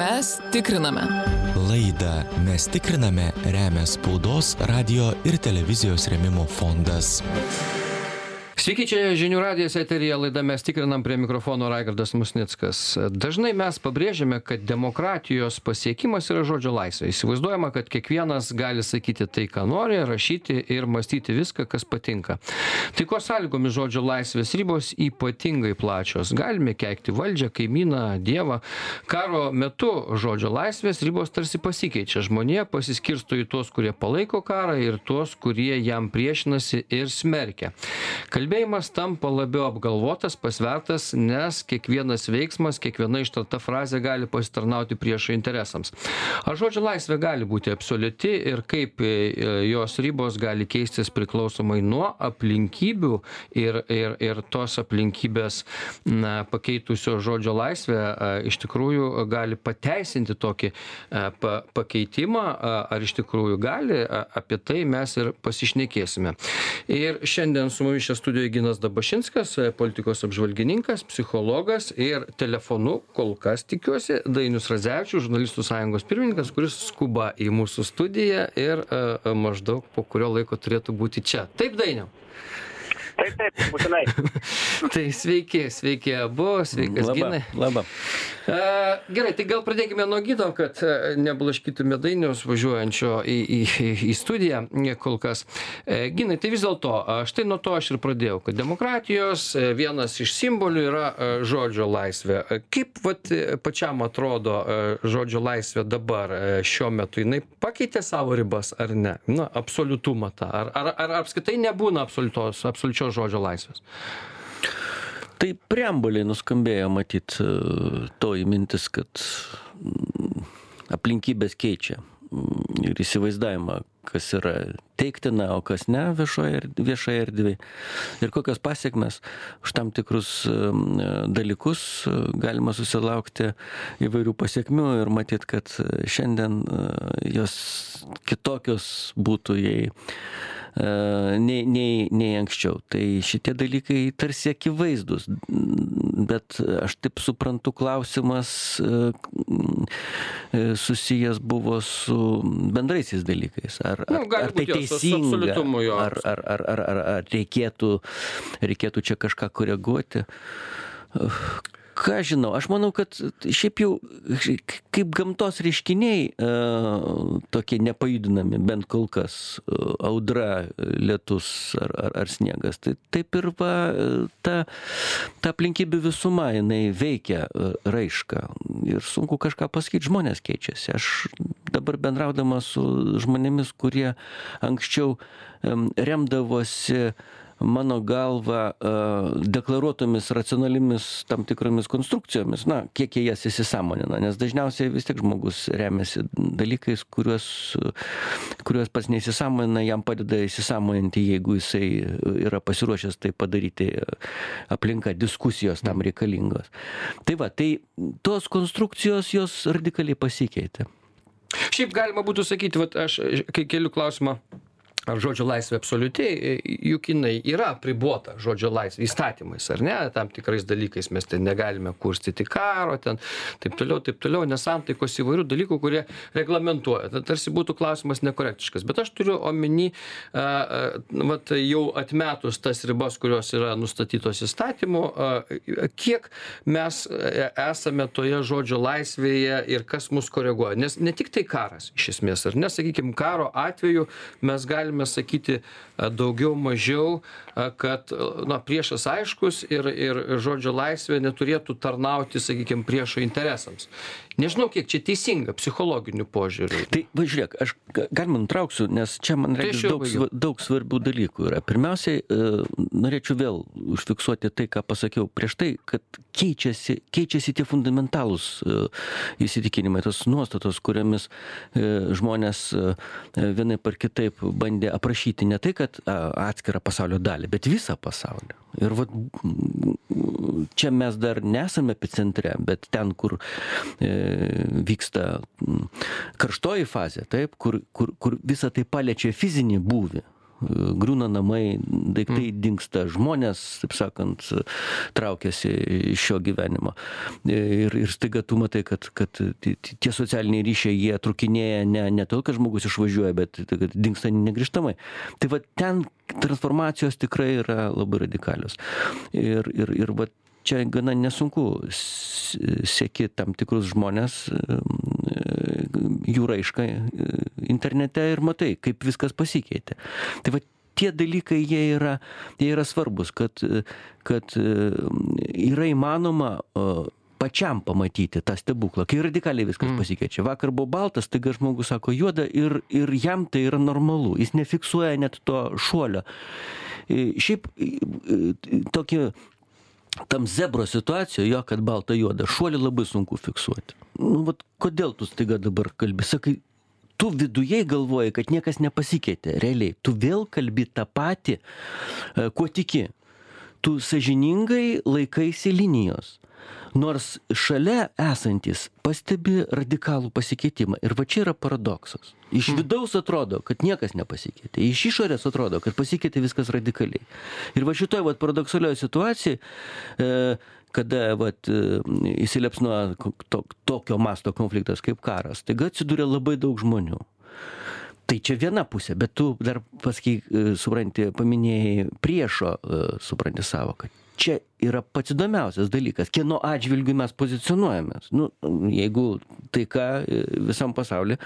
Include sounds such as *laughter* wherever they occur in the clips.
Mes tikriname. Laidą Mes tikriname remia spaudos, radio ir televizijos remimo fondas. Sveiki, čia žinių radijas eterija laida mes tikrinam prie mikrofono Raigardas Musnickas. Dažnai mes pabrėžiame, kad demokratijos pasiekimas yra žodžio laisvė. Įsivaizduojama, kad kiekvienas gali sakyti tai, ką nori, rašyti ir mąstyti viską, kas patinka. Tai ko sąlygomis žodžio laisvės ribos ypatingai plačios. Galime keikti valdžią, kaimyną, dievą. Karo metu žodžio laisvės ribos tarsi pasikeičia. Žmonė pasiskirsto į tuos, kurie palaiko karą ir tuos, kurie jam priešinasi ir smerkia. Kalbė kalbėjimas tampa labiau apgalvotas pasvertas nes kiekvienas veiksmas kiekviena ištarta frazė gali pasitarnauti priešo interesams. Ar žodžio laisvė gali būti absoliuti ir kaip e, jos ribos gali keistis priklausomai nuo aplinkybių ir ir ir tos aplinkybės na pakeitusios žodžio laisvę iš tikrųjų gali pateisinti tokį pa pakeitimą ar iš tikrųjų gali apie tai mes ir pasišnekėsime. Ir šiandien su mumis čia studijoj studijoj ginas dabašinskas politikos apžvalgininkas psichologas ir telefonu kol kas tikiuosi dainius radzevičius žurnalistų sąjungos pirmininkas kuris skuba į mūsų studiją ir maždaug po kurio laiko turėtų būti čia. Taip dainiau Taip, taip, būtinai. *laughs* tai sveiki, sveiki abu, sveikas Ginai. labą. Gerai, tai gal pradėkime nuo Gino, kad neblaškytume dainiaus važiuojančio į, į, į studiją kol kas. E, Ginai, tai vis dėlto, štai nuo to aš ir pradėjau, kad demokratijos e, vienas iš simbolių yra žodžio laisvė. Kaip vat, e, pačiam atrodo žodžio laisvė dabar šiuo metu? Jinai pakeitė savo ribas ar ne? Na, absoliutumą tą. Ar, ar, ar apskritai nebūna absoliutos, absoliučios žodžio laisvės? Tai preambuliai nuskambėjo matyt e, toji mintis, kad mm, aplinkybės keičia mm, ir įsivaizdavimą, kas yra teiktina, o kas ne viešoje, viešoje erdvėje. Ir kokios pasiekmes už tam tikrus e, dalykus e, galima susilaukti įvairių pasiekmių ir matyt, kad šiandien jos kitokios būtų, jei nei, nei, nei anksčiau. Tai šitie dalykai tarsi akivaizdus, bet aš taip suprantu, klausimas susijęs buvo su bendraisiais dalykais. Ar, ar, Nu, gali ar tai teisinga, ar, ar, ar, ar, ar, ar reikėtų, reikėtų čia kažką koreguoti. Ką aš žinau, aš manau, kad šiaip jau kaip gamtos reiškiniai e, tokie nepajudinami, bent kol kas, e, audra, lietus ar, ar, ar sniegas, tai taip ir va, e, ta, ta aplinkybių visuma, jinai veikia raišką ir sunku kažką pasakyti, žmonės keičiasi. Aš dabar bendraudamas su žmonėmis, kurie anksčiau em, remdavosi mano galva e, deklaruotomis racionaliomis tam tikromis konstrukcijomis, na, kiek jie jas įsisamonina, nes dažniausiai vis tiek žmogus remiasi dalykais, kuriuos, kuriuos pats neįsisamonina, jam padeda įsisamoninti, jeigu jisai yra pasiruošęs tai padaryti, aplinka diskusijos tam reikalingos. Tai va, tai tos konstrukcijos jos radikaliai pasikeitė. Šiaip galima būtų sakyti, vat aš kai keliu klausimą, ar žodžio laisvė absoliuti, juk jinai yra apribota žodžio laisvė įstatymais, ar ne, tam tikrais dalykais mes ten negalime kurstyti karo, ten taip toliau, taip toliau, nesantaikos įvairių dalykų, kurie reglamentuoja. Tarsi būtų klausimas nekorektiškas. Bet aš turiu omeny, a, a, vat, jau atmetus tas ribas, kurios yra nustatytos įstatymu, a, kiek mes e, esame toje žodžio laisvėje ir kas mus koreguoja. Nes ne tik tai karas, iš esmės, ar ne, sakykime, karo atveju mes galime sakyti daugiau mažiau, kad na, priešas aiškus ir, ir žodžio laisvė neturėtų tarnauti, sakykime, priešo interesams. Nežinau, kiek čia teisinga psichologiniu požiūriu. Tai va žiūrėk, aš ga- galima nutrauksiu, nes čia man Tai reikia daug, sva- daug svarbių dalykų yra. Pirmiausiai, e, norėčiau vėl užfiksuoti tai, ką pasakiau prieš tai, kad keičiasi, keičiasi tie fundamentalūs e, įsitikinimai, tos nuostatos, kuriamis e, žmonės vienai par kitaip bandė aprašyti ne tai, kad atskirą pasaulio dalį, bet visą pasaulį. Ir vat, čia mes dar nesame epicentre, bet ten, kur e, vyksta karštoji fazė, taip, kur, kur, kur visą tai paliečia fizinį būvį. Griūna namai, daiktai mm. dinksta, žmonės, taip sakant, traukiasi iš šio gyvenimo. Ir, ir staiga tu matai, kad, kad tie socialiniai ryšiai, jie trukinėja ne, ne todėl, kad žmogus išvažiuoja, bet kad dinksta negrįžtamai. Tai va ten transformacijos tikrai yra labai radikalios. Ir, ir, ir va čia gana nesunku seki tam tikrus žmonės, jų raišką internete ir matai, kaip viskas pasikeitė. Tai va tie dalykai jie yra, jie yra svarbus, kad, kad yra įmanoma pačiam pamatyti tą stebuklą, kai radikaliai viskas mm. pasikeičia. Vakar buvo baltas, taigi žmogus sako juoda ir, ir jam tai yra normalu, jis nefiksuoja net to šuolio. Šiaip tokį tam zebro situacijoje, jo, kad balta juoda, šuolį labai sunku fiksuoti. Nu, vat, kodėl tu staiga dabar kalbi? Sakai, tu viduje galvoji, kad niekas nepasikeitė, realiai. Tu vėl kalbi tą patį, e, kuo tiki. Tu sažiningai laikaisi linijos nors šalia esantys pastebi radikalų pasikeitimą. Ir va čia yra paradoksas. Iš hmm. vidaus atrodo kad niekas nepasikeitė. Iš išorės atrodo kad pasikeitė viskas radikaliai. Ir va šitoj vat paradoksalioj situacijoj e, kada vat e, įsiliepsnoja to, tokio masto konfliktas kaip karas staiga atsiduria labai daug žmonių. Tai čia viena pusė, bet tu dar pasakai, e, supranti, paminėjai priešo, e, supranti savo, kad čia yra pats įdomiausias dalykas, kieno atžvilgių mes pozicionuojamės. Nu, jeigu taika e, visam pasauliu,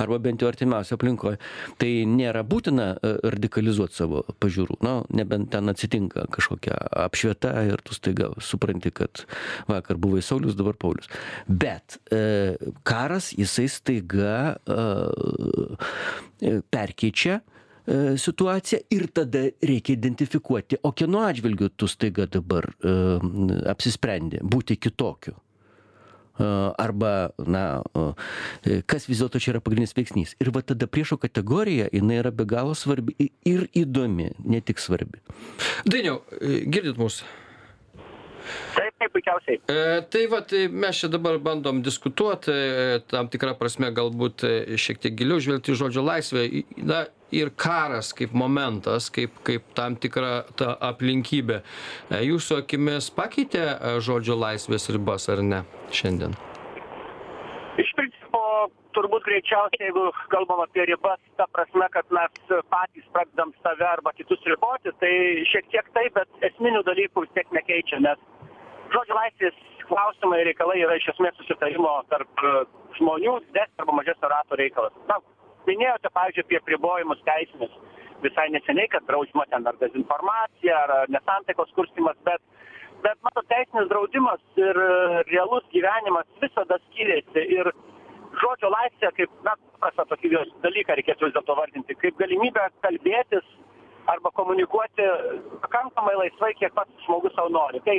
arba bent jau artimiausia aplinkoje, tai nėra būtina e, radikalizuoti savo pažiūrų. Nu, nebent ten atsitinka kažkokia apšvieta ir tu staiga supranti, kad vakar buvai Saulis, dabar Paulius. Bet e, karas jisai staiga perkeičia situaciją ir tada reikia identifikuoti, o kieno atžvilgiu tu staiga dabar e, apsisprendi būti kitokiu. E, arba, na, kas vis dėlto čia yra pagrindinis veiksnys. Ir va tada priešo kategorija, jinai yra be galo svarbi ir įdomi, ne tik svarbi. Dainiau, girdit mūsų? Taip, taip, puikiausiai. E, tai va, tai mes čia dabar bandom diskutuoti, e, tam tikrą prasme galbūt e, šiek tiek giliau žvelgti žodžio laisvę. Na, ir karas kaip momentas, kaip, kaip tam tikra ta aplinkybė. E, jūsų akimis pakeitė žodžio laisvės ribas ar ne šiandien? Iš principo, turbūt greičiausiai, jeigu kalbam apie ribas, ta prasme, kad mes patys pradedam save arba kitus riboti, tai šiek tiek taip, bet esminių dalykų vis tiek nekeičia, nes žodžio laisvės klausimai reikalai yra iš esmės susitarimo tarp e, žmonių didesnio arba mažesnio rato reikalas. Na, minėjote, pavyzdžiui, apie pribojimus teisinius visai neseniai, kad draudžiama ten ar dezinformacija, ar nesantaikos kurstimas, bet, bet mato, teisinis draudimas ir realus gyvenimas visada skiriasi. Ir žodžio laisvė, kaip, na, paprastą tokį dalyką reikėtų vis dėlto vardinti, kaip galimybę kalbėtis arba komunikuoti pakankamai laisvai, kiek pats žmogus savo nori. Tai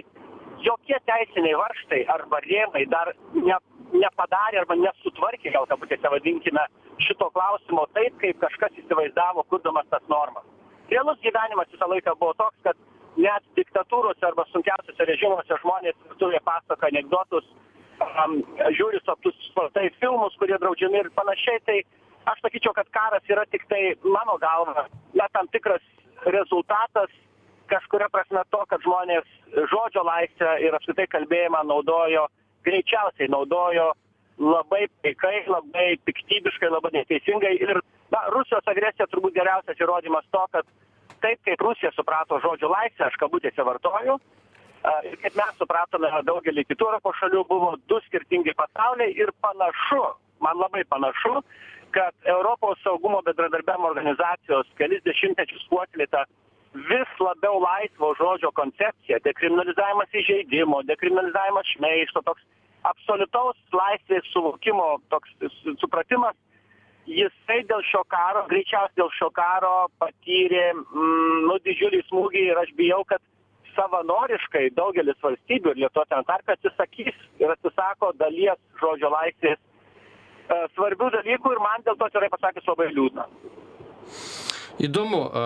jokie teisiniai varžtai arba rėmai dar ne nepadarė arba nesutvarkė gal kabutėse vadinkime šito klausimo taip kaip kažkas įsivaizdavo kurdamas tas normas. Realus gyvenimas visą laiką buvo toks kad net diktatūrose arba sunkiausiuose režimuose žmonės virtuvėje pasakoja anekdotus um, žiūri slaptus slaptai filmus kurie draudžiami ir panašiai. Tai aš sakyčiau kad karas yra tiktai mano galva na tam tikras rezultatas kažkuria prasme to kad žmonės žodžio laisvę ir apskritai kalbėjimą naudojo greičiausiai naudojo labai paikai labai piktybiškai labai neteisingai ir na rusijos agresija turbūt geriausias įrodymas to kad taip kaip rusija suprato žodžio laisvę aš kabutėse vartoju ir kaip mes supratome daugelį kitų europos šalių buvo du skirtingi pasauliai ir panašu man labai panašu kad europos saugumo bendradarbiavimo organizacijos kelis dešimtmečius puoselėta vis labiau laisvo žodžio koncepcija dekriminalizavimas įžeidimo dekriminalizavimas šmeižto toks absoliutaus laisvės suvokimo toks supratimas jisai dėl šio karo greičiausiai dėl šio karo patyrė mm, nu didžiulį smūgį ir aš bijau kad savanoriškai daugelis valstybių ir lietuva tame tarpe atsisakys ir atsisako dalies žodžio laisvės e, svarbių dalykų ir man dėl to atvirai pasakius labai liūdna įdomu a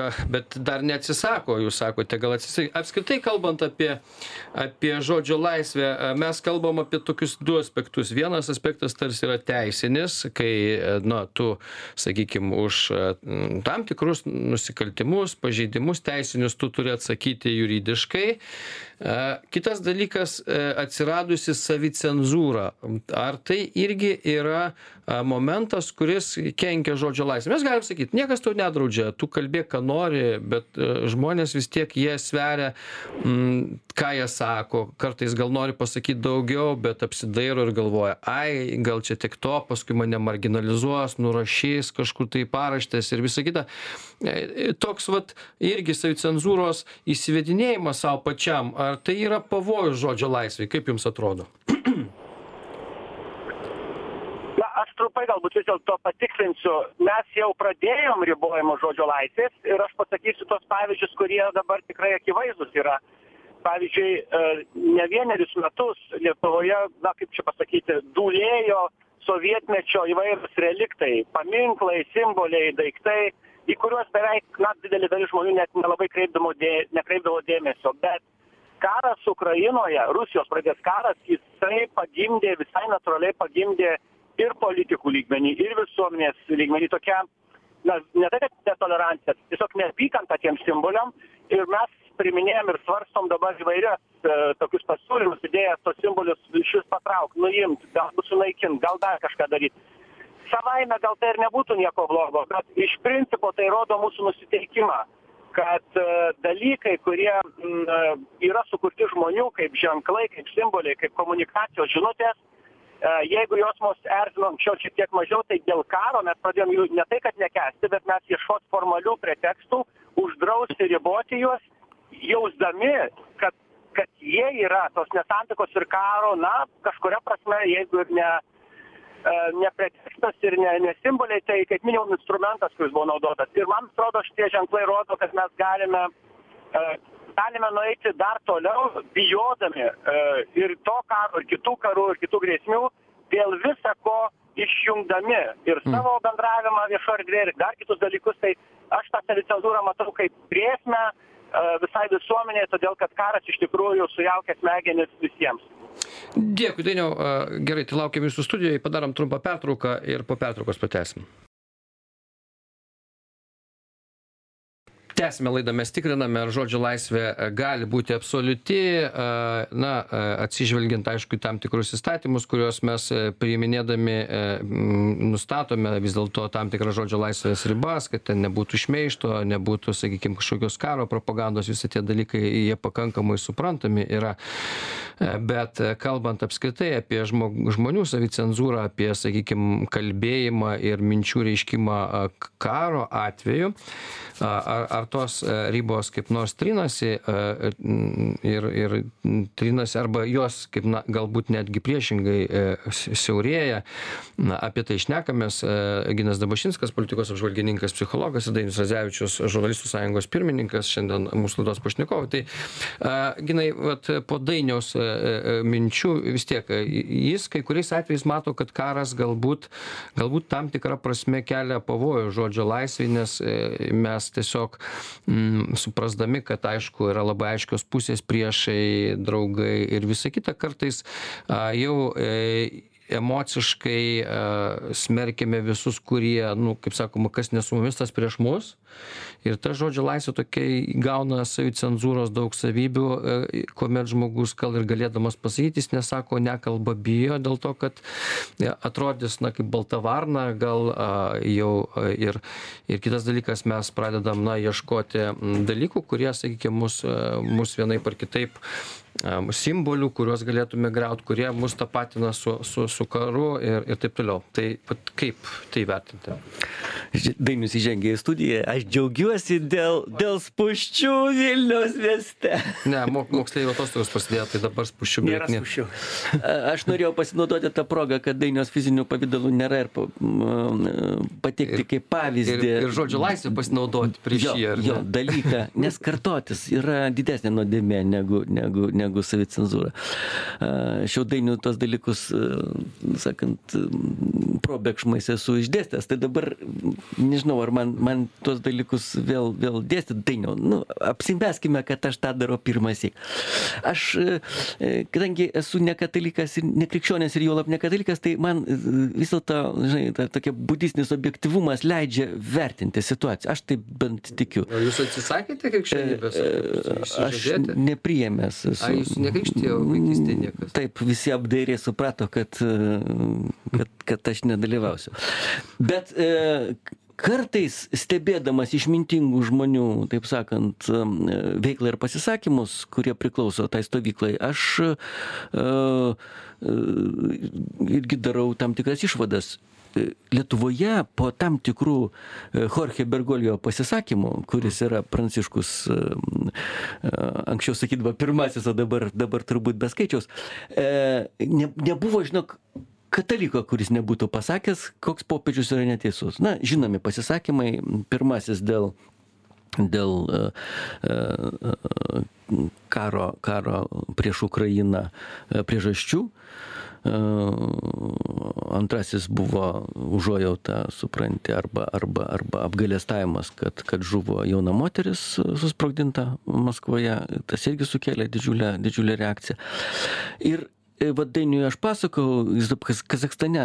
a bet dar neatsisako jūs sakote gal atsisa apskritai kalbant apie apie žodžio laisvę mes kalbam apie tokius du aspektus. Vienas aspektas tarsi yra teisinis kai na tu sakykim už tam tikrus nusikaltimus pažeidimus teisinius tu turi atsakyti juridiškai kitas dalykas atsiradusi savicenzūra. Ar tai irgi yra a momentas kuris kenkia žodžio laisvei? Mes galim sakyt niekas tau nedraudžia tu kalbėk ką nori bet žmonės vis tiek jie sveria m ką jie sako. Kartais gal nori pasakyt daugiau bet apsidairo ir galvoja ai gal čia tiek to paskui mane marginalizuos nurašys kažkur tai į paraštes ir visa kita. E, toks vat irgi savicenzūros įsivedinėjimas sau pačiam ar tai yra pavojus žodžio laisvei? Kaip jums atrodo? *clears throat* Aš trumpai galbūt vis dėlto patikslinsiu. Mes jau pradėjom ribojimus žodžio laisvės ir aš pasakysiu tuos pavyzdžius kurie dabar tikrai akivaizdūs yra. Pavyzdžiui e, ne vienerius metus lietuvoje na kaip čia pasakyti dūlėjo sovietmečio įvairūs reliktai paminklai simboliai daiktai į kuriuos beveik na didelė dalis žmonių net nelabai kreipdavo dė nekreipdavo dėmesio. Bet karas ukrainoje rusijos pradėtas karas jisai pagimdė visai natūraliai pagimdė ir politikų lygmeny ir visuomenės lygmeny tokia na ne tai kad netolerancija tiesiog neapykanta tiem simboliam. Ir mes priiminėjam ir svarstom dabar įvairias e, tokius pasiūlymus idėjas tuos simbolius išvis patraukt nuimt galbūt sunaikint gal dar kažką daryt. Savaime gal tai ir nebūtų nieko blogo bet iš principo tai rodo mūsų nusiteikimą kad e, dalykai kurie m, e, yra sukurti žmonių kaip ženklai kaip simboliai kaip komunikacijos žinutės E, jeigu jos mus erzino anksčiau šiek tiek mažiau tai dėl karo mes pradėjom jų ne tai kad nekęsti bet mes ieškot formalių pretekstų uždrausti riboti juos jausdami kad kad jie yra tos nesantaikos ir karo na kažkuria prasme jeigu ir ne ne pretekstas ir ne ne simboliai tai kaip minimum instrumentas kuris buvo naudotas. Ir man atrodo šitie ženklai rodo kad mes galime e, galime nueiti dar toliau bijodami e, ir to karo ir kitų karų ir kitų grėsmių dėl visa ko išjungdami ir Mm. savo bendravimą viešoj erdvėj ir dar kitus dalykus. Tai aš tą savicenzūrą matau kaip grėsmę e, visai visuomenei todėl kad karas iš tikrųjų sujaukia smegenis visiems dėkui dainiau. Gerai tai laukiam jūsų studijoj padarom trumpą pertrauką ir po pertraukos pratęsim tęsiame laidą mes tikriname ar žodžio laisvė e, gali būti absoliuti a na a atsižvelgiant aišku į tam tikrus įstatymus kuriuos mes e, priiminėdami e, nustatome vis dėlto tam tikras žodžio laisvės ribas kad ten nebūtų šmeižto nebūtų sakykim kažkokios karo propagandos visi tie dalykai jie pakankamai suprantami yra. Bet kalbant apskritai apie žmog žmonių savicenzūrą apie sakykim kalbėjimą ir minčių reiškimą karo atveju ar ar tos ribos kaip nors trinasi a ir ir trinasi arba jos kaip na galbūt netgi priešingai si siaurėja. Na apie tai šnekamės ginas dabašinskas politikos apžvalgininkas psichologas ir dainius radzevičius žurnalistų sąjungos pirmininkas šiandien mūsų laidos pašnekovai. Tai ginai vat po dainiaus minčių vis tiek jis kai kuriais atvejais mato kad karas galbūt galbūt tam tikra prasme kelia pavojų žodžio laisvei nes mes tiesiog m suprasdami kad aišku yra labai aiškios pusės priešai draugai ir visa kita. Kartais a jau e emociškai a smerkiame visus kurie nu kaip sakoma kas ne su mumis tas prieš mus. Ir ta žodžio laisvė tokia įgauna savicenzūros daug savybių e kuomet žmogus gal ir galėdamas pasakyt jis nesako nekalba bijo dėl to kad atrodys na kaip balta varna gal a jau ir ir kitas dalykas mes pradedam na ieškoti dalykų kurie sakykim mus mus vienaip ar kitaip a simbolių kuriuos galėtume griaut kurie mus tapatina su su su karu ir ir taip toliau tai kaip tai vertinti Dainius įžengė į studiją, aš džiaugiuosi dėl, dėl spūščių Vilniaus mieste. ne mo moksleivių atostogos prasidėjo tai dabar Nėra beveik nėr spūsčių. Aš norėjau pasinaudoti tą progą, kad Dainios fizinių pavydalų nėra ir pateikti kaip pavyzdį. ir ir žodžio laisvę pasinaudoti prieš jo, jį jo ne dalyką, nes kartotis yra didesnė nuodėmė negu, negu, negu savicenzūra. Šiau dainių tos dalykus, sakant, probėgšmais esu išdėstęs, tai dabar nežinau, ar man, man tos dalykus vėl, vėl dėstyti dainiau. Nu, apsimeskime, kad aš tą darau pirmas įk. Aš, kadangi esu ne katalikas ir ne krikščionis ir jau lab ne katalikas, tai man vis dėlto, žinai, ta, tokia budistinis objektivumas leidžia vertinti situaciją. Aš taip bent tikiu. Jūs atsisakėte krikščionybės? Aš nepriėmęs. Esu. A, jūs nekrikštėjo vaikystėje niekas? Taip, visi apdairiai suprato, kad, kad, kad aš nedalyvausiu. Bet e, kartais stebėdamas išmintingų žmonių, taip sakant, veiklą ir pasisakymus, kurie priklauso tai stovyklai, aš uh, irgi darau tam tikras išvadas. Lietuvoje po tam tikrų Jorge Bergolio pasisakymų, kuris yra pranciškus, anksčiau sakydavo pirmasis, o dabar, dabar turbūt be skaičiaus, ne, nebuvo, žinok, kataliko, kuris nebūtų pasakęs, koks popiežius yra neteisus. Na, žinomi pasisakymai, pirmasis dėl dėl karo, karo prieš Ukrainą priežasčių. Antrasis buvo užuojauta, supranti, arba, arba, arba apgalėstavimas, kad, kad žuvo jauna moteris susprogdinta Maskvoje. Tas irgi sukėlė didžiulę, didžiulę reakciją. Ir E, vat dainiui aš pasakojau, jis Kazakstane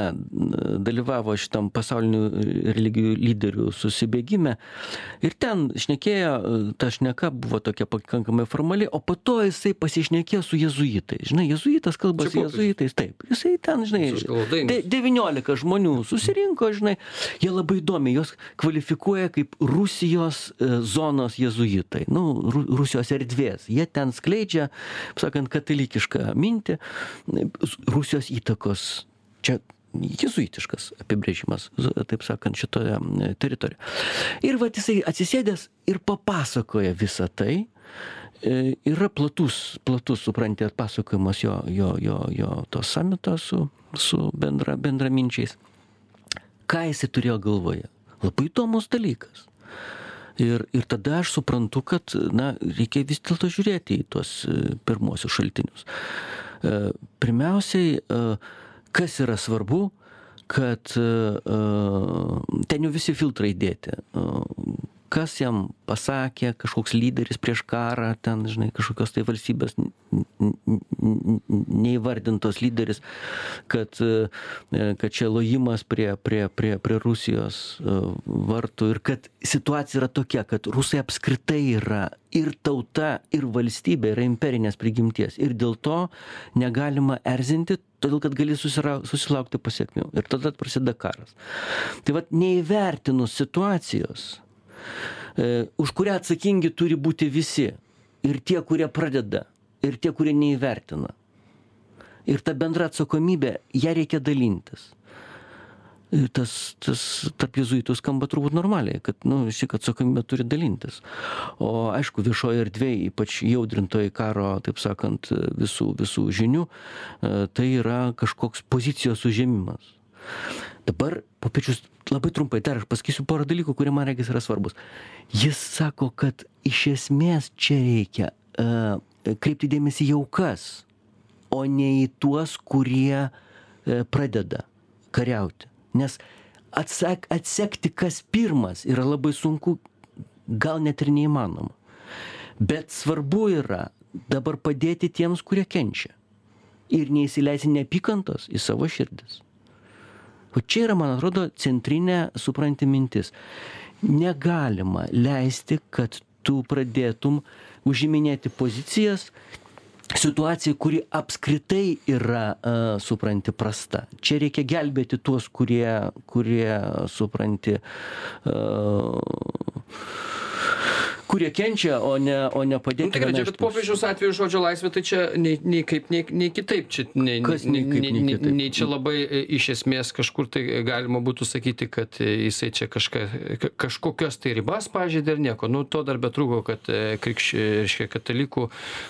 dalyvavo šitam pasaulinių religijų lyderių susibėgime ir ten šnekėjo, ta šneka buvo tokia pakankamai formali, o po to jisai pasišnekėjo su jezuitais. Žinai, jezuitas kalba su jezuitais, taip. Jisai ten, žinai, de, 19 žmonių susirinko, žinai, jie labai įdomi, juos kvalifikuoja kaip Rusijos zonos jezuitai, nu, Rusijos erdvės. Jie ten skleidžia, sakant, katalikišką mintį Rusijos įtakos. Čia jezuitiškas apibrėžimas, taip sakant, šitoje teritorijoje. Ir va jisai atsisėdęs ir papasakoja visą tai. E, yra platus, platus, suprantate, pasakojimas jo, jo, jo, jo to samito su, su bendra, bendraminčiais. Ką jisai turėjo galvoje? Labai įdomus dalykas. Ir, ir tada aš suprantu, kad, na, reikia vis dėlto žiūrėti į tuos e, pirmosius šaltinius. E, pirmiausiai, e, kas yra svarbu, kad e, ten jau visi filtrai dėti kas jam pasakė, kažkoks lyderis prieš karą, ten, žinai, kažkokios tai valstybės neįvardintos lyderis, kad, kad čia lojimas prie, prie, prie, prie Rusijos e, vartų ir kad situacija yra tokia, kad rusai apskritai yra ir tauta, ir valstybė yra imperinės prigimties ir dėl to negalima erzinti todėl kad gali susira, susilaukti pasiekmių. Ir tada prasideda karas. Tai vad neįvertinus situacijos, E, už kurią atsakingi turi būti visi. Ir tie, kurie pradeda, ir tie, kurie neįvertina. Ir ta bendra atsakomybė, ją reikia dalintis. Ir tas, tas tarp jezuitų skamba turbūt normaliai, kad, nu, ši atsakomybė turi dalintis. O aišku, viešoje erdvėje, ypač jaudrintoje karo, taip sakant, visų, visų žinių, e, tai yra kažkoks pozicijos užėmimas. Dabar popiečius labai trumpai dar aš pasakysiu porą dalykų, kurie man regis yra svarbus. Jis sako, kad iš esmės čia reikia uh, kreipti dėmesį į aukas, o ne į tuos, kurie uh, pradeda kariauti. Nes atsak, atsekti, kas pirmas, yra labai sunku, gal net ir neįmanoma. Bet svarbu yra dabar padėti tiems, kurie kenčia. Ir neįsileisti neapykantos į savo širdis. O čia yra, man atrodo, centrinė supranti mintis. Negalima leisti, kad tu pradėtum užiminėti pozicijas situacija, kuri apskritai yra, uh, supranti, prasta. Čia reikia gelbėti tuos, kurie, kurie supranti, uh, kurie kenčia, o ne, o ne padėti. Nu, tikrai, čia, bet popiežiaus atveju žodžio laisvė, tai čia nei, nei kaip, nei, nei kitaip. Čia, nei, Kas nei, kaip, nei, nei, kitaip? nei čia labai e, iš esmės kažkur tai galima būtų sakyti, kad e, jisai čia kažka, kažkokios tai ribas pažeidė ir nieko. Nu, to dar betrūko, kad e, krikščiai, katalikų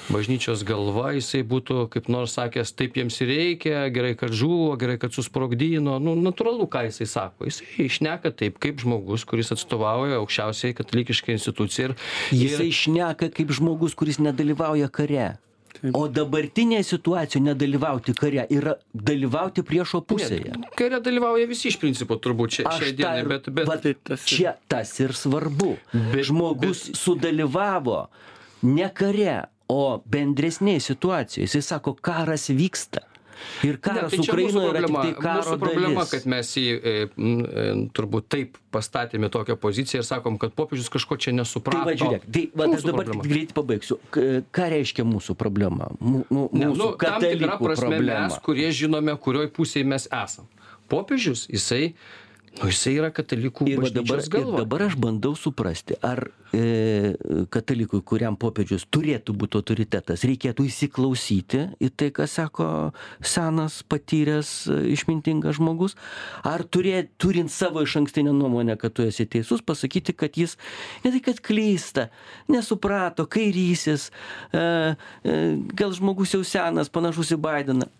bažnyčios galva jisai būtų kaip nors sakęs, taip jiems ir reikia, gerai, kad žuvo, gerai, kad susprogdino. Nu, natūralu, ką jisai sako. Jisai išneka taip, kaip žmogus, kuris atstovauja aukščiausiai katalikiškai institucijai ir Jisai šneka kaip žmogus, kuris nedalyvauja kare. O dabartinėje situacijoje nedalyvauti kare yra dalyvauti priešo pusėje. Ne, kare dalyvauja visi iš principo turbūt čia, šiai dienai, bet, bet vat tai tas ir- čia tas ir svarbu. Bet- Žmogus sudalyvavo ne kare, o bendresnėje situacijoje. Jisai sako, karas vyksta. Ir Ne, karas tai čia mūsų Ukrainoje yra tik problema, tai karo mūsų problema dalis. kad mes jį e, m, e, turbūt taip pastatėme tokią poziciją ir sakom, kad popiežius kažko čia nesuprato. Tai va, žiūrėk, tai va, aš Mūsų dabar greitai pabaigsiu. Ką reiškia mūsų problema? Mū, mū, Ne, mūsų nu, tam katalikų prasme problema. mes, kurie žinome, kurioj pusėje mes esam. Popiežius, jisai, nu, jisai yra katalikų Ir dabar, ir dabar aš bandau suprasti, ar e, katalikui, kuriam popiežius turėtų būti autoritetas, reikėtų įsiklausyti į tai, ką sako senas, patyręs, e, išmintingas žmogus, ar turė, turint savo iš ankstinę nuomonę, kad tu esi teisus, pasakyti, kad jis ne tai, kad klysta, nesuprato, kairysis, e, e, gal žmogus jau senas, panašus į Bideną.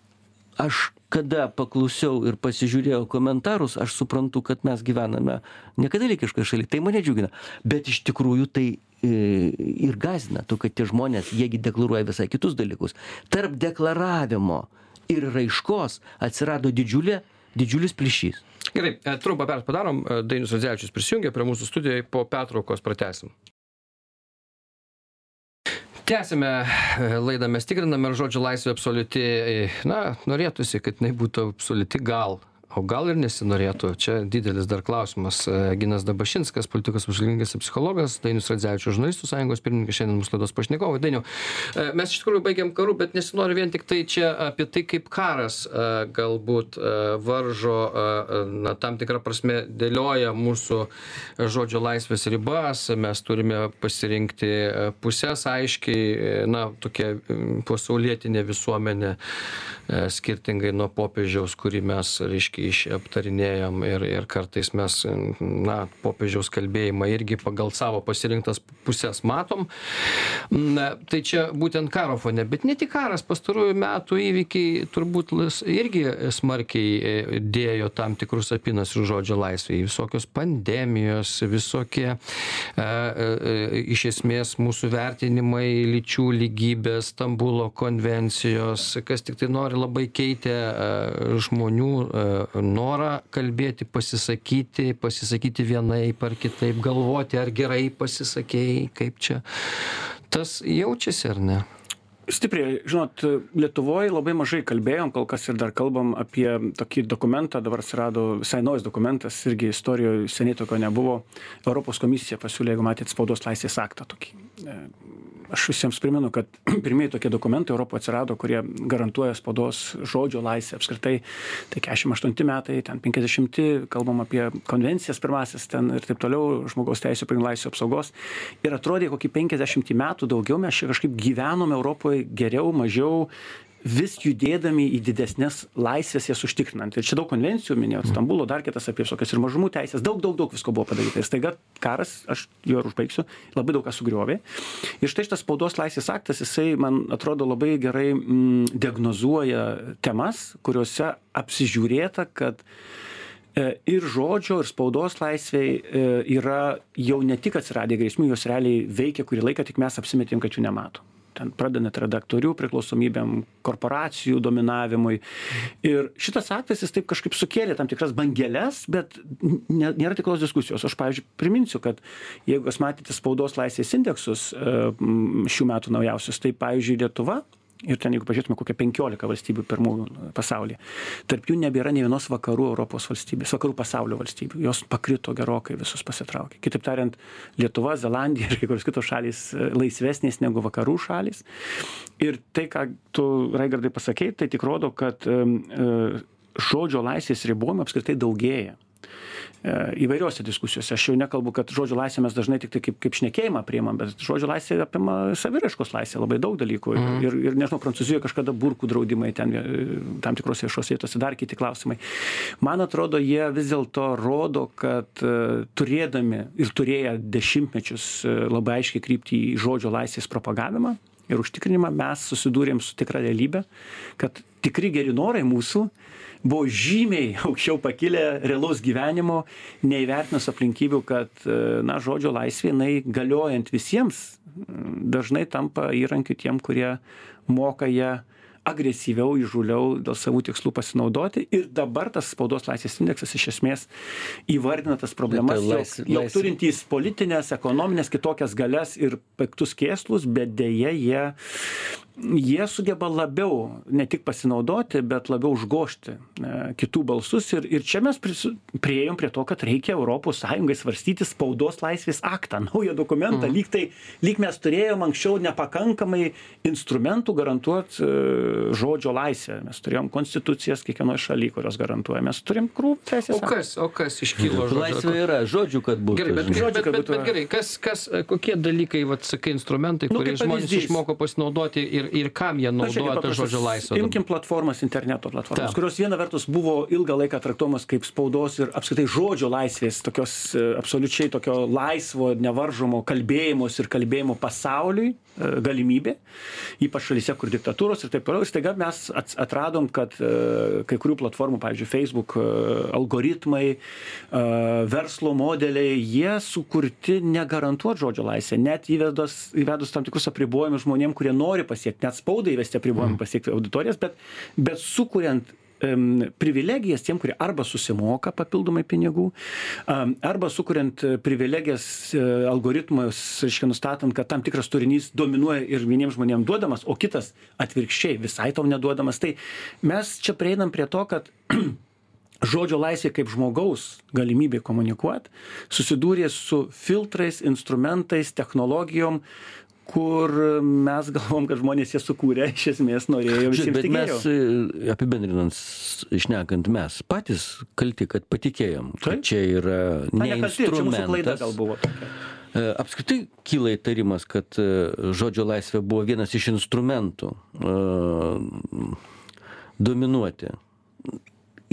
Aš kada paklausiau ir pasižiūrėjau komentarus, aš suprantu, kad mes gyvename nekatalikiškai šalyje. Tai mane džiugina. Bet iš tikrųjų tai e, ir gazina, tu, kad tie žmonės, jiegi deklaruoja visai kitus dalykus. Tarp deklaravimo ir raiškos atsirado didžiulė, didžiulis plyšys. Gerai, e, trumpą pertrauką padarom. E, Dainius Radzevičius prisijungia prie mūsų studijoje, po pertraukos pratesim. Tęsime e, laidą, mes tikriname, ar žodžio laisvė absoliuti. e, Na, norėtųsi, kad jinai būtų absoliuti gal. O gal ir nesinorėtų. Čia didelis dar klausimas. E, Ginas Dabašinskas, politikos apžvalgininkas ir psichologas, Dainius Radzevičius, žurnalistų sąjungos pirmininkas, šiandien mūsų laidos pašnekovai. Dainiu, e, mes iš tikrųjų baigiam karų, bet nesinori vien tik tai čia apie tai, kaip karas e, galbūt varžo, na, tam tikrą prasme dėlioja mūsų žodžio laisvės ribas. Mes turime pasirinkti pusės aiškiai, na, tokia pasaulietinė visuomenė, skirtingai nuo popiežiaus, kurį mes, reiškia, iš aptarinėjom ir, ir kartais mes, na, popiežiaus kalbėjimą irgi pagal savo pasirinktas pusės matom. Na, tai čia būtent karo fone, bet ne tik karas, pastarųjų metų įvykiai turbūt irgi smarkiai e, dėjo tam tikrus apinas ir žodžio laisvėje. Visokios pandemijos, visokie e, e, iš esmės mūsų vertinimai lyčių lygybės, Stambulo konvencijos, kas tik tai nori labai keitė e, žmonių e, norą kalbėti, pasisakyti, pasisakyti vienaip ar kitaip, galvoti, ar gerai pasisakėjai, kaip čia. Tas jaučiasi ar ne? Stipriai, žinot, Lietuvoje labai mažai kalbėjom, kol kas ir dar kalbam apie tokį dokumentą, dabar atsirado visai naujas dokumentas, irgi istorijoje seniai tokio nebuvo. Europos komisija pasiūlė, jeigu matėt, spaudos laisvės aktą tokį. Aš visiems primenu, kad *clears throat* pirmieji tokie dokumentai Europoje atsirado, kurie garantuoja spaudos žodžio laisvę apskritai. Tai 48 metai, ten 50, kalbam apie konvencijas pirmasis ten ir taip toliau, žmogaus teisų pagrindų laisvės apsaugos. Ir atrodė, kokį 50 metų daugiau mes čia kažkaip gyvenom Europoje geriau, mažiau vis judėdami į didesnės laisvės jas užtikrinant. Ir čia daug konvencijų minėjau, Stambulo, dar kitas apie visokias ir mažumų teisės, daug, daug, daug visko buvo padaryta. Ir staiga karas, aš jo ir užbaigsiu, labai daug ką sugriovė. Ir štai šitas spaudos laisvės aktas, jisai, man atrodo, labai gerai mm, diagnozuoja temas, kuriuose apsižiūrėta, kad e, ir žodžio, ir spaudos laisviai e, yra jau ne tik atsiradę grėsmių, jos realiai veikia kurį laiką, tik mes apsimetėm, kad jų nematom ten pradedant redaktorių priklausomybėm, korporacijų dominavimui. Ir šitas aktas jis taip kažkaip sukėlė tam tikras bangeles, bet nėra tikros diskusijos. Aš, pavyzdžiui, priminsiu, kad jeigu jūs matėte spaudos laisvės indeksus e, šių metų naujausius, tai, pavyzdžiui, Lietuva ir ten jeigu pažiūrėtume kokia penkiolika valstybių pirmųjų pasaulyje tarp jų nebėra nė vienos vakarų europos valstybės vakarų pasaulio valstybių. Jos pakrito gerokai visos pasitraukė. Kitaip tariant lietuva zelandija ir kai kurios kitos šalys e, laisvesnės negu vakarų šalys. Ir tai ką tu raigardai pasakei tai tik rodo kad e, žodžio laisvės ribojimų apskritai daugėja įvairiose diskusijose. Aš jau nekalbu, kad žodžio laisvę mes dažnai tik tai kaip, kaip šnekėjimą priimam, bet žodžio laisvė apima saviraiškos laisvę labai daug dalykų. Mm. Ir, ir, nežinau, Prancūzijoje kažkada burkų draudimai ten e, tam tikros viešos vietose, dar kiti klausimai. Man atrodo, jie vis dėlto rodo, kad e, turėdami ir turėję dešimtmečius e, labai aiškiai krypti į žodžio laisvės propagavimą ir užtikrinimą, mes susidūrėm su tikra realybė, kad tikri geri norai mūsų buvo žymiai *laughs* aukščiau pakilę realaus gyvenimo, neįvertinus aplinkybių, kad, e, na, žodžio laisvė, jinai galiojant visiems, dažnai tampa įrankiu tiem, kurie moka ją agresyviau, įžuliau dėl savų tikslų pasinaudoti. Ir dabar tas spaudos laisvės indeksas iš esmės įvardina tas problemas, Tai jog, jog turintys politinės, ekonominės, kitokias galias ir piktus kėslus, bet dėje jie jie sugeba labiau ne tik pasinaudoti, bet labiau užgošti e, kitų balsus. Ir, ir čia mes prisu- priėjom prie to, kad reikia ES svarstyti spaudos laisvės aktą, *laughs* naują dokumentą. Lyg, tai, lyg mes turėjom anksčiau nepakankamai instrumentų garantuoti e, žodžio laisvę. Mes turėjom konstitucijas kiekvienoje šalyje, kurios garantuoja. Mes turim krūvą teisės. O kas, o kas iškylo Laisvė žodžio? yra, žodžių, kad būtų. Gerai, bet, bet, bet, kad bet, būtų- bet gerai, kas, kas, kokie dalykai, vat, sakai, instrumentai, Nu, kuriais žmonės išmoko pasinaudoti ir, ir kam jie Na, naudoja tą žodžio laisvę? Imkim platformas, interneto platformas, kurios viena vertus buvo ilgą laiką traktuomas kaip spaudos ir apskritai žodžio laisvės, tokios e, absoliučiai tokio laisvo, nevaržomo kalbėjimos ir kalbėjimo pasauliui e, galimybė, ypač šalyse, kur diktatūros ir taip toliau. Ir staiga mes atradom, kad e, kai kurių platformų, pavyzdžiui, Facebook algoritmai, verslo modeliai, jie sukurti negarantuoti žodžio laisvę, net įvedus, įvedus tam tikrus apribojimus žmonėm, kurie nori pasiekti, net spaudai įvesti apribojimą pasiekti auditorijas, bet, bet sukuriant privilegijas tiem, kurie arba susimoka papildomai pinigų, arba sukuriant privilegijas e, algoritmus, reiškia, nustatant, kad tam tikras turinys dominuoja ir vieniems žmonėms duodamas, o kitas atvirkščiai visai tau neduodamas. Tai mes čia prieinam prie to, kad *clears throat* žodžio laisvė kaip žmogaus galimybė komunikuoti susidūrė su filtrais, instrumentais, technologijom, kur mes galvom, kad žmonės ją sukūrė, iš esmės norėjo bet mes, e, apibendrinant, išnekant, mes patys kalti, kad patikėjom, kad čia yra ne instrumentas. gal buvo tokia. E, Apskritai kyla įtarimas, kad e, žodžio laisvė buvo vienas iš instrumentų dominuoti.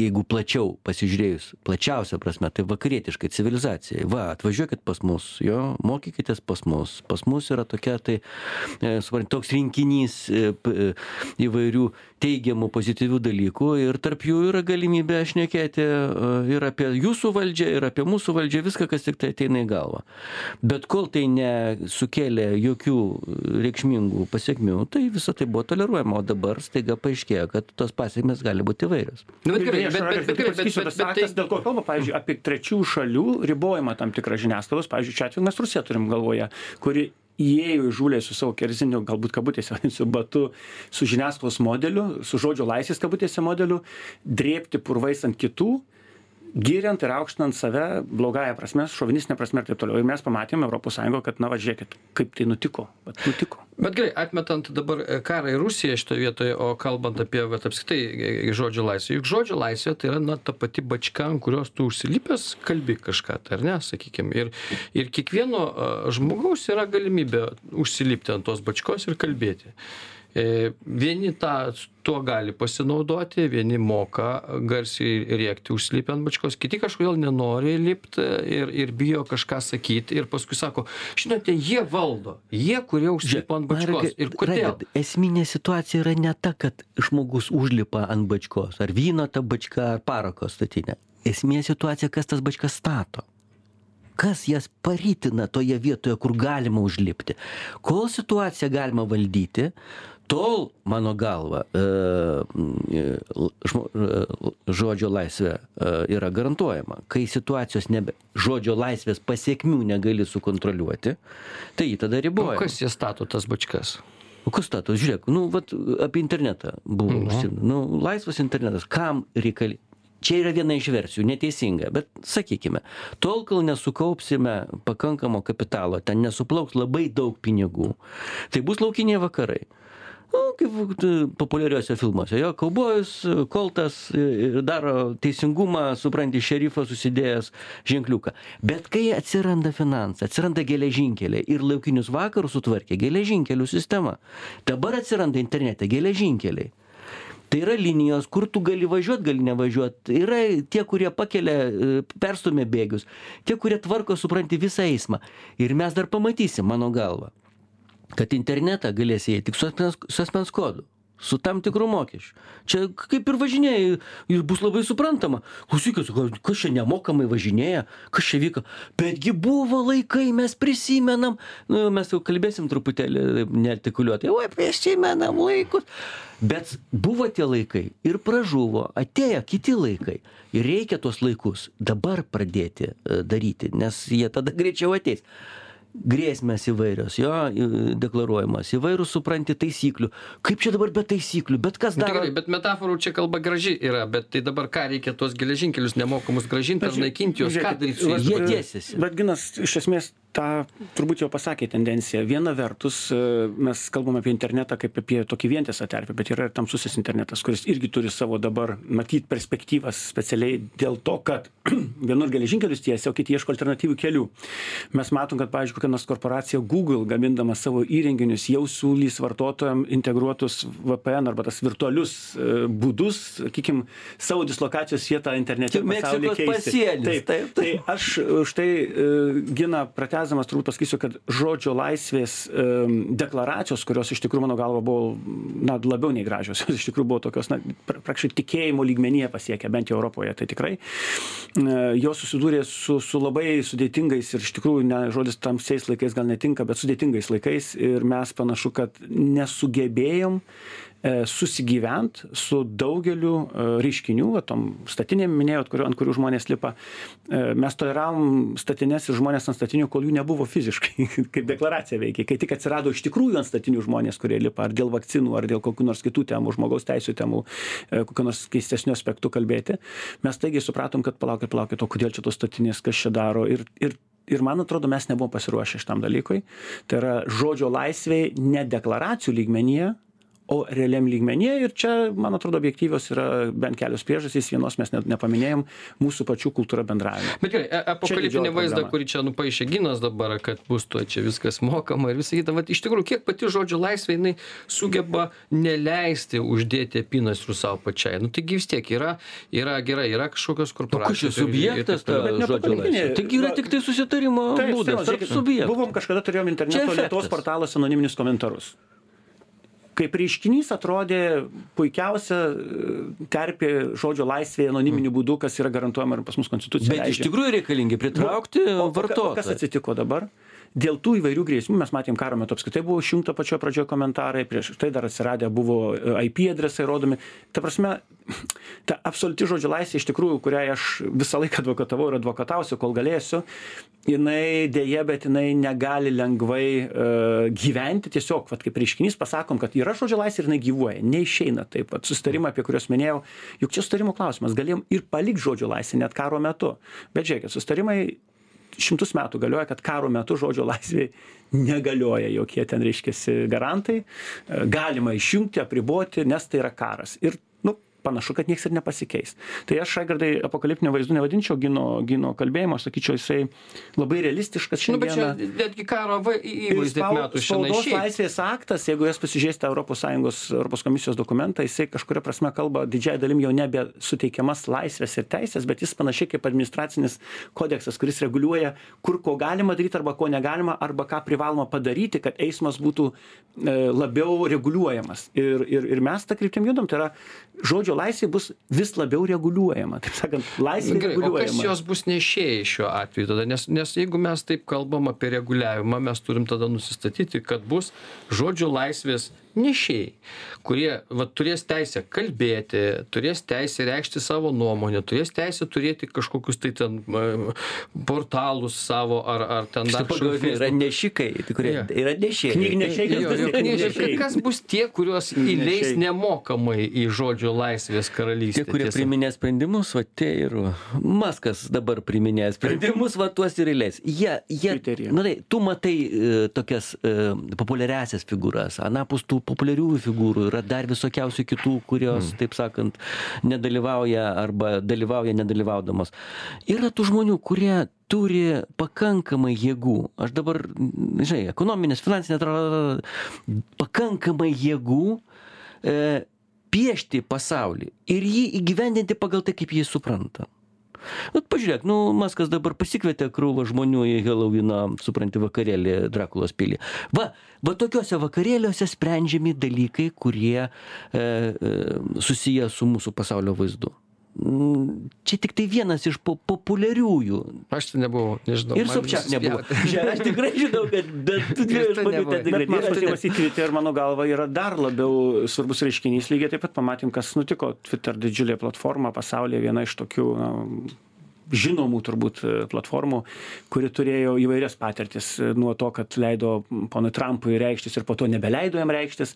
Jeigu plačiau pasižiūrėjus, plačiausia prasme, tai vakarietiškai civilizacijai. Va, atvažiuokit pas mus, jo, mokykitės pas mus. Pas mus yra tokia, tai, e, suprantat, toks rinkinys e, e, įvairių teigiamų, pozityvių dalykų ir tarp jų yra galimybė šnekėti e, ir apie jūsų valdžią, ir apie mūsų valdžią, viską, kas tik tai ateina į galvą. Bet kol tai nesukėlė jokių reikšmingų pasiekmių, tai visą tai buvo toleruojama, o dabar staiga paaiškėjo, kad tos pasiekmes gali būti įvairios. Nu, bet gerai, bet, bet, bet, bet, bet, bet, aktas, tai, dėl ko kalba, pavyzdžiui, apie trečių šalių ribojimą tam tikrą žiniasklaidos, pavyzdžiui, čia atveju mes Rusiją turim galvoje, kuri įėjo į žūlę su savo kerziniu, galbūt kabutėse, vadinsiu, batu, su žiniasklaidos modeliu, su žodžio laisvės kabutėse modeliu, drėpti purvais ant kitų, giriant ir aukštinant save blogąją prasme, šovinistinę prasme ir taip toliau. Ir mes pamatėme Europos Sąjungoje, kad, na, važiuokit, kaip tai nutiko. Bet nutiko. bet gerai, atmetant dabar e, karą į Rusiją šitoje vietoje, o kalbant apie vat, apskritai e, žodžio laisvę, juk žodžio laisvė tai yra na, ta pati bačka, ant kurios tu užsilipęs kalbi kažką, tai ar ne, sakykime. Ir, ir kiekvieno žmogaus yra galimybė užsilipti ant tos bačkos ir kalbėti. E, Vieni tą, tuo gali pasinaudoti, vieni moka garsiai rėkti užsilipę ant bačkos, kiti kažkodėl nenori lipti ir, ir bijo kažką sakyti ir paskui sako, žinote, jie valdo, jie, kurie užsilipa ant bačkos. Ir kodėl? Raigardai, Esminė situacija yra ne ta, kad žmogus užlipa ant bačkos, ar vyno ta bačka, ar parako statinė. Esminė situacija, kas tas bačkas stato. Kas jas parytina toje vietoje, kur galima užlipti. Kol situaciją galima valdyti, tol, mano galva, e, e, e, žodžio laisvė yra garantuojama. Kai situacijos nebe, žodžio laisvės pasiekmių negali sukontroliuoti, tai jį tada O riboja. kas jie stato tas bačkas? O kas stato, žiūrėk, nu, vat, apie internetą buvo, Mhm. užsim- nu, laisvas internetas, kam reikali. Čia yra viena iš versijų, neteisinga, bet sakykime, tol, kol nesukaupsime pakankamo kapitalo, ten nesuplauks labai daug pinigų, tai bus laukiniai vakarai. Nu, kaip populiariuose filmuose. Jo, kaubojus, koltas ir daro teisingumą, supranti, šerifas susidėjęs ženkliuką. Bet kai atsiranda finansai, atsiranda geležinkeliai ir laukinius vakarus sutvarkė geležinkelių sistema. Dabar atsiranda internete geležinkeliai. Tai yra linijos, kur tu gali važiuoti, gali nevažiuoti. Yra tie, kurie pakelia, e, perstumia bėgius, tie, kurie tvarko, supranti, visą eismą. Ir mes dar pamatysim, mano galva, kad internetą galės įeiti tik su asmens, su asmens kodu. su tam tikru mokesčiu. Čia kaip ir važinėjai, ir bus labai suprantama. Klausykit, kas čia nemokamai važinėja, kas čia vyko. Betgi buvo laikai, mes prisimenam, nu, mes jau kalbėsim truputėlį neartikuliuotai, oi, prisimenam laikus. Bet buvo tie laikai ir pražuvo, atėjo kiti laikai. Ir reikia tuos laikus dabar pradėti e, daryti, nes jie tada greičiau ateis grėsmės įvairios jo deklaruojamos įvairūs supranti taisyklių kaip čia dabar be taisyklių bet kas Nu, tai daro gerai, bet metaforų čia kalba graži yra, bet tai dabar ką reikia tuos geležinkelius nemokamus gražinti ar naikinti juos, ką daryti su jais? Jie tiesiasi. Bet Ginas iš esmės tą turbūt jau pasakė tendencija. Viena vertus, e, mes kalbam apie internetą kaip apie tokį vientisą terpę, bet yra ir tamsusis internetas, kuris irgi turi savo dabar, matyt, perspektyvas specialiai dėl to, kad *clears throat* vienur geležinkelius tiesia, o kiti ieško alternatyvių kelių. Mes matom, kad, pavyzdžiui, kokia nors korporacija Google, gamindama savo įrenginius, jau siūlys vartotojams integruotus VPN arba tas virtualius e, būdus, sakykime, savo dislokacijos vietą internete. Meksikos keisti. pasienis, Taip, Tai aš už tai e, pratesdamas turbūt pasakysiu, kad žodžio laisvės deklaracijos, kurios iš tikrųjų mano galva buvo na, labiau nei gražios, jos *laughs* iš tikrųjų buvo tokios, na, pra- praktiškai tikėjimo lygmenyje pasiekę, bent jau Europoje, tai tikrai. E, jos susidūrė su, su labai sudėtingais ir iš tikrųjų ne, žodis tamsiais laikais gal netinka, bet sudėtingais laikais ir mes panašu, kad nesugebėjom susigyvent su daugeliu e, reiškinių, va, tom statinėm minėjot, kurio, ant kurių žmonės lipa. E, Mes toleravom statinės ir žmonės ant statinių, kol jų nebuvo fiziškai, *laughs* kaip deklaracija veikia. Kai tik atsirado iš tikrųjų ant statinių žmonės, kurie lipa ar dėl vakcinų, ar dėl kokių nors kitų temų, žmogaus teisų temų, e, kokių nors keistesnių aspektų kalbėti, mes taigi supratom, kad palaukit, palaukit, o kodėl čia tos statinės, kas čia daro. Ir, ir Ir man atrodo, mes nebuvom pasiruošę šitam dalykui. Tai yra žodžio laisvėj ne deklaracijų lygmenyje, o realiam lygmenyje ir čia man atrodo objektyvios yra bent kelios priežastys vienos mes net nepaminėjom mūsų pačių kultūra bendravimo Bet gerai, e- apokaliptinį vaizdą, kurį čia nupaišė Ginas dabar, kad bus tuo čia viskas mokama ir visą kitą. Vat iš tikrųjų, kiek pati žodžio laisvė jinai sugeba neleisti uždėti apynasrių savo pačiai. Nu taigi vis tiek yra, yra gerai, yra kažkokios korporacijos. ir subjektas ta žodžio laisvė? Taigi yra va- tik tai susitarimo būdas tarp subjektų. Buvom kažkada turėjom interneto. Lietuvos portaluose anoniminius komentarus. Kaip reiškinys atrodė puikiausia e, terpė žodžio laisvėje anoniminiu būdu, kas yra garantuojama ir pas mus konstitucija. Bet iš tikrųjų reikalingi pritraukti ka- o Kas vartotoją. atsitiko dabar? Dėl tų įvairių grėsmių mes matėm karo metu apskritai buvo išjungta pačioje pradžioje komentarai, prieš tai dar atsiradę buvo e, IP adresai rodomi. Ta prasme, ta absoliuti žodžio laisvė iš tikrųjų, kuriai aš visą laiką advokatavau ir advokatausiu, kol galėsiu, jinai dėje, bet jinai negali lengvai uh, gyventi. Tiesiog, vat, kaip reiškinys, pasakom, kad yra žodžio laisvė ir jinai gyvuoja. Neišeina taip pat. Sustarimą, apie kuriuos minėjau, juk čia sustarimo klausimas. Galėjom ir palikti žodžio laisvę net karo metu. Bet žiūrėkit, sustarimai šimtus metų galioja, kad karo metu žodžio laisvė negalioja jokie ten reiškiasi garantai, E, galima išjungti, apriboti, nes tai yra karas. Ir panašu, kad niekas ir nepasikeis. Tai aš, Raigardai, apokaliptinio vaizdų nevadinčiau gino, gino kalbėjimo, aš sakyčiau, jisai labai realistiškas Nu, bet čia netgi karo įvaizdį metų šiandien spaudos laisvės aktas, jeigu jas pasižiūrėsite ES, Europos komisijos dokumentą, jisai kažkuria prasme kalba didžiai dalim jau nebe suteikiamas laisvės ir teisės, bet jis panašiai kaip administracinis kodeksas, kuris reguliuoja, kur ko galima daryti arba ko negalima, arba ką privaloma padaryti, kad eismas būtų e, labiau reguliuojamas. Ir, ir, ir mes tą kryptim judam, tai yra žodžio laisvė bus vis labiau reguliuojama. Taip sakant, laisvė Gerai, o kas reguliuojama. jos bus nešėjai šiuo atveju tada? Nes, nes jeigu mes taip kalbam apie reguliavimą, mes turim tada nusistatyti, kad bus žodžio laisvės nešėjai, kurie va, turės teisę kalbėti, turės teisę reikšti savo nuomonę, turės teisę turėti kažkokius tai ten portalus savo ar, ar ten dar kažkokius Yra nešikai, tai kurie Jo. yra nešėjai. Knygnešiai, jo, Kas knyžia- nešiai? Kas bus tie, kuriuos įleis nemokamai į žodžio laisvės karalystę? Tie, kurie tiesa? priminė sprendimus, va tie ir. Maskas dabar priminė sprendimus, va tuos ir įleis. Jie, jie, Twitteryje. na tai, tu matai e, tokias e, populiariasias figūras, anapus tų populiariųjų figūrų yra dar visokiausių kitų, kurios, mm. taip sakant, nedalyvauja arba dalyvauja nedalyvaudamos. Yra tų žmonių, kurie turi pakankamai jėgų. Aš dabar, žinai, ekonominės, tra- pakankamai jėgų e, piešti pasaulį ir jį įgyvendinti pagal tai, kaip jį supranta. Vat pažiūrėk, nu, Maskas dabar pasikvietė krūvą žmonių į Helovino, supranti, vakarėlį Drakulos pilį. Va, va tokiuose vakarėliuose sprendžiami dalykai, kurie e, e, susiję su mūsų pasaulio vaizdu. Čia tik tai vienas iš po populiariųjų. Aš ten nebuvau, nežinau. Ir man Sobčiak nebuvo. Čia aš tikrai žinau, kad *laughs* bet tų dviejų Ir tu žmonių ten tikrai man nėra. patyrimas į Twitter, mano galva, yra dar labiau svarbus reiškinys. Lygiai taip pat pamatėm, kas nutiko. Twitter didžiulė platforma pasaulyje, viena iš tokių na, žinomų turbūt e, platformų, kuri turėjo įvairias patirtis e, nuo to, kad leido ponui Trumpui reikštis ir po to nebeleido jam reikštis.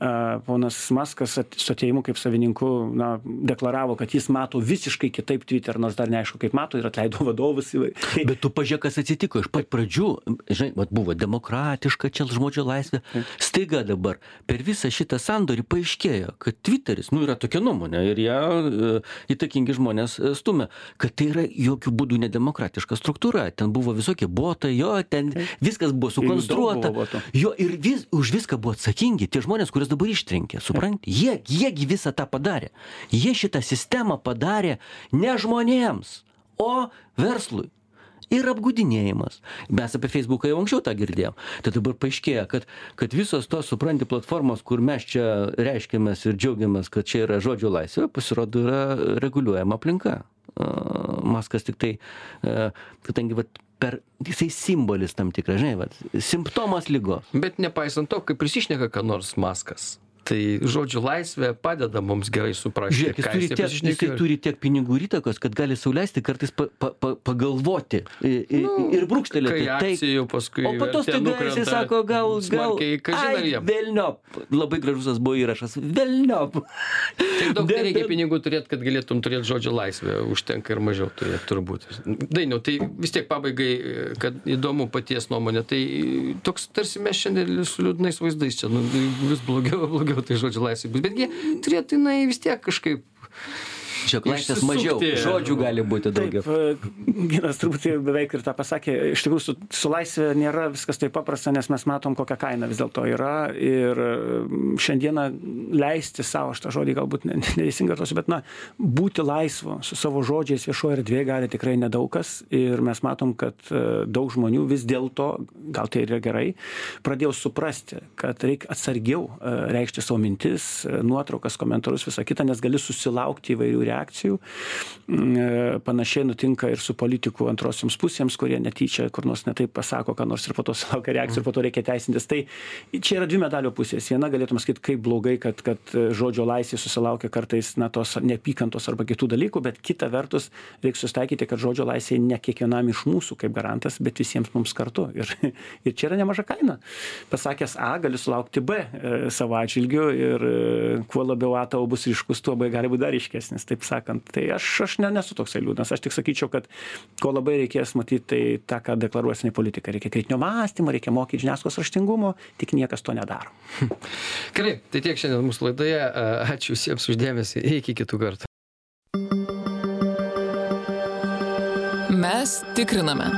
E, Ponas Maskas su ateimu kaip savininku na, deklaravo, kad jis mato visiškai kitaip Twitter, nors dar neaišku, kaip mato ir atleido *laughs* vadovus. *laughs* Bet tu pažiūrėk, kas atsitiko. Iš pat pradžių, žinai, vat buvo demokratiška čia žodžio laisvė. Staiga dabar per visą šitą sandorį paaiškėjo, kad Twitteris, nu yra tokia nuomonė ir ją įtakingi žmonės stumia, kad tai yra jokių būdų nedemokratiška struktūra. Ten buvo visokie botai, jo, ten viskas buvo sukonstruota. buvo. Jo, ir vis, už viską buvo atsakingi tie žmonės, kuriuos dabar ištrenkė, supranti? Jie, jiegi visą tą padarė. Jie šitą sistemą padarė ne žmonėms, o verslui. Ir apgudinėjimas. Mes apie Facebooką jau anksčiau tą girdėjom. Tai dabar paaiškėja, kad, kad visos tos, supranti, platformos, kur mes čia reiškiamės ir džiaugiamės, kad čia yra žodžio laisvė, pasirodo yra reguliuojama aplinka. Maskas tik tai, kadangi vat, per, jisai simbolis tam tikras, žinai, vat, simptomas lygos. Bet nepaisant to, kai prisišneka ką nors maskas, tai žodžių laisvė padeda mums gerai suprasti, Žiūrėk, jis ką jisai tiek, jisai turi tiek pinigų ir įtakos, kad gali sauliaisti kartais pa, pa, pa, pagalvoti i, i, Nu, ir brūkštelėti. Kai akcijų paskui. O po to staiga jisai sako, gal, gal, ai, velniop. Labai gražus buvo įrašas. Velniop. Tiek daug *laughs* Bet- nereikia bet- pinigų turėti, kad galėtum turėti žodžio laisvę, užtenka ir mažiau turėti turbūt. Dainiau, tai vis tiek pabaigai, kad įdomu paties nuomonė, tai toks tarsi mes šiandien su liūdnais vaizdais čia, nu, vis blogiau, blogiau tai žodžio laisvė bus, betgi turėtų jinai vis tiek kažkaip. Čia klasės mažiau. Žodžių gali būti daugiau. Taip, e, Ginas turbūt beveik ir tą pasakė. Iš tikrųjų, su, su laisvė nėra viskas taip paprasta, nes mes matom, kokia kaina vis dėlto yra. Ir šiandieną leisti savo, aš tą žodį galbūt ne- ne- neteisingai tos, bet, na, būti laisvu su savo žodžiais viešoje erdvėje gali tikrai nedaugas. Ir mes matom, kad e, daug žmonių vis dėlto, gal tai yra gerai, pradėjo suprasti, kad reikia atsargiau e, reikšti savo mintis, nuotraukas, komentarus, visą kitą, nes gali susilaukti įvairių reakcijų. Mm, e, Panašiai nutinka ir su politikų antrosioms pusėms, kurie netyčia kur nors netaip pasako, ką nors ir po to *laughs* sulaukia reakcijų ir po to reikia teisintis. Tai čia yra dvi medalio pusės. Viena galėtume sakyti, kaip blogai, kad, kad e, žodžio laisvė susilaukia kartais na, tos neapykantos arba kitų dalykų, bet kita vertus reikia sustaikyti, kad žodžio laisvė ne kiekvienam iš mūsų kaip garantas, bet visiems mums kartu. *laughs* Ir, ir čia yra nemaža kaina. Pasakęs A, gali sulaukti B e, savo atžvilgiu ir kuo labiau A tavo bus ryškus, tuo B gali būti dar ryškesnis, taip sakant. Tai aš, aš ne, nesu toksai liūdnas. Aš tik sakyčiau, kad ko labai reikės matyti, tai tą, ką deklaruosinė politika. Reikia kritinio mąstymo, reikia mokyti žiniasklaidos raštingumo, tik niekas to nedaro. *laughs* Gerai, tai tiek šiandien mūsų laidoje. Ačiū visiems uždėmesi. Iki kitų kartų. Mes tikriname.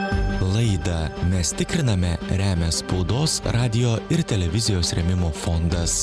Laidą mes tikriname remia spaudos, radio ir televizijos remimo fondas.